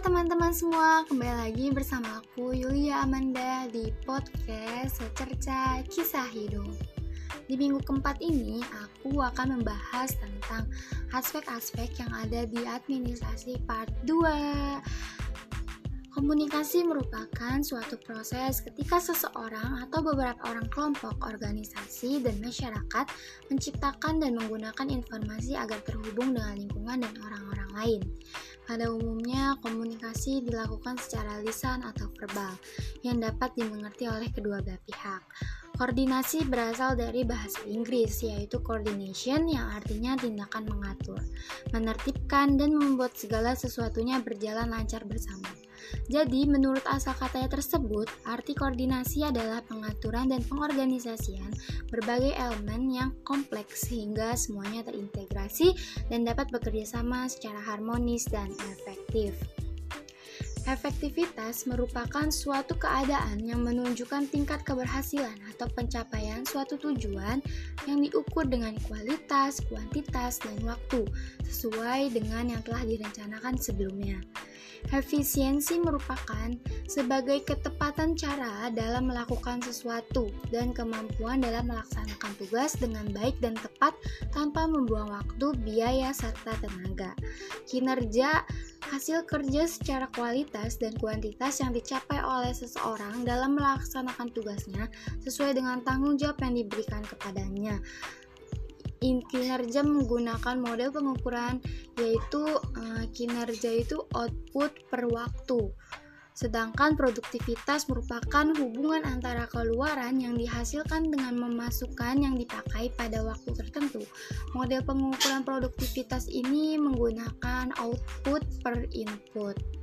teman-teman semua, kembali lagi bersama aku Yulia Amanda di podcast Secerca Kisah Hidup. Di minggu keempat ini, aku akan membahas tentang aspek-aspek yang ada di administrasi part 2. Komunikasi merupakan suatu proses ketika seseorang atau beberapa orang kelompok, organisasi, dan masyarakat menciptakan dan menggunakan informasi agar terhubung dengan lingkungan dan orang-orang lain. Pada umumnya, komunikasi dilakukan secara lisan atau verbal yang dapat dimengerti oleh kedua belah pihak. Koordinasi berasal dari bahasa Inggris, yaitu coordination yang artinya tindakan mengatur, menertibkan, dan membuat segala sesuatunya berjalan lancar bersama. Jadi, menurut asal katanya tersebut, arti koordinasi adalah pengaturan dan pengorganisasian berbagai elemen yang kompleks sehingga semuanya terintegrasi dan dapat bekerja sama secara harmonis dan efektif. Efektivitas merupakan suatu keadaan yang menunjukkan tingkat keberhasilan atau pencapaian suatu tujuan yang diukur dengan kualitas, kuantitas, dan waktu sesuai dengan yang telah direncanakan sebelumnya. Efisiensi merupakan sebagai ketepatan cara dalam melakukan sesuatu dan kemampuan dalam melaksanakan tugas dengan baik dan tepat tanpa membuang waktu, biaya, serta tenaga. Kinerja hasil kerja secara kualitas dan kuantitas yang dicapai oleh seseorang dalam melaksanakan tugasnya sesuai dengan tanggung jawab yang diberikan kepadanya kinerja menggunakan model pengukuran yaitu uh, kinerja itu output per waktu. Sedangkan produktivitas merupakan hubungan antara keluaran yang dihasilkan dengan memasukkan yang dipakai pada waktu tertentu. Model pengukuran produktivitas ini menggunakan output per input.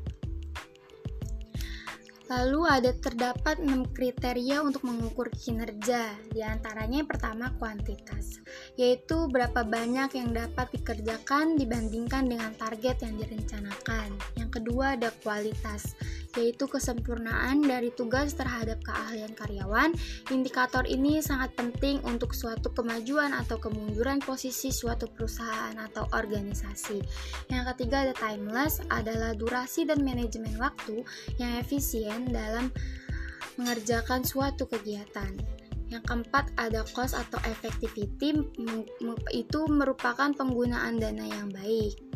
Lalu ada terdapat 6 kriteria untuk mengukur kinerja. Di antaranya yang pertama kuantitas, yaitu berapa banyak yang dapat dikerjakan dibandingkan dengan target yang direncanakan. Yang kedua ada kualitas, yaitu kesempurnaan dari tugas terhadap keahlian karyawan. Indikator ini sangat penting untuk suatu kemajuan atau kemunduran posisi suatu perusahaan atau organisasi. Yang ketiga ada timeless, adalah durasi dan manajemen waktu yang efisien dalam mengerjakan suatu kegiatan. Yang keempat ada cost atau effectivity itu merupakan penggunaan dana yang baik.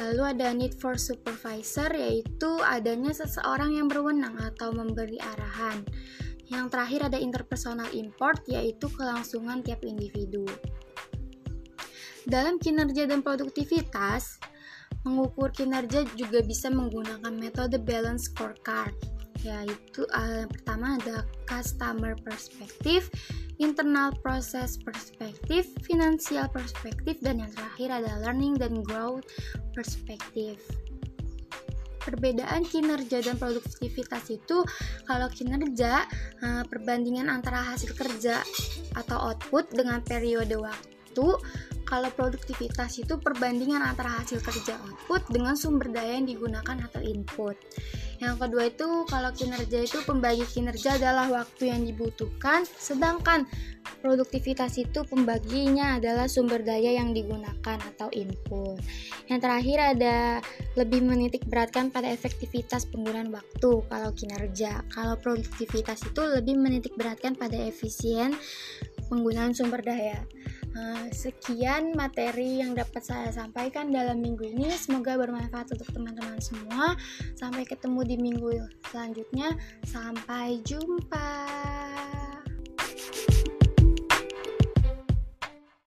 Lalu ada need for supervisor yaitu adanya seseorang yang berwenang atau memberi arahan. Yang terakhir ada interpersonal import yaitu kelangsungan tiap individu. Dalam kinerja dan produktivitas, mengukur kinerja juga bisa menggunakan metode balance scorecard yaitu uh, pertama ada customer perspective, internal process perspective, financial perspective, dan yang terakhir ada learning dan growth perspective. Perbedaan kinerja dan produktivitas itu kalau kinerja uh, perbandingan antara hasil kerja atau output dengan periode waktu kalau produktivitas itu perbandingan antara hasil kerja output dengan sumber daya yang digunakan atau input. Yang kedua itu kalau kinerja itu pembagi kinerja adalah waktu yang dibutuhkan, sedangkan produktivitas itu pembaginya adalah sumber daya yang digunakan atau input. Yang terakhir ada lebih menitik beratkan pada efektivitas penggunaan waktu kalau kinerja. Kalau produktivitas itu lebih menitik beratkan pada efisien penggunaan sumber daya. Eh, sekian materi yang dapat saya sampaikan dalam minggu ini. Semoga bermanfaat untuk teman-teman semua. Sampai ketemu di minggu selanjutnya. Sampai jumpa.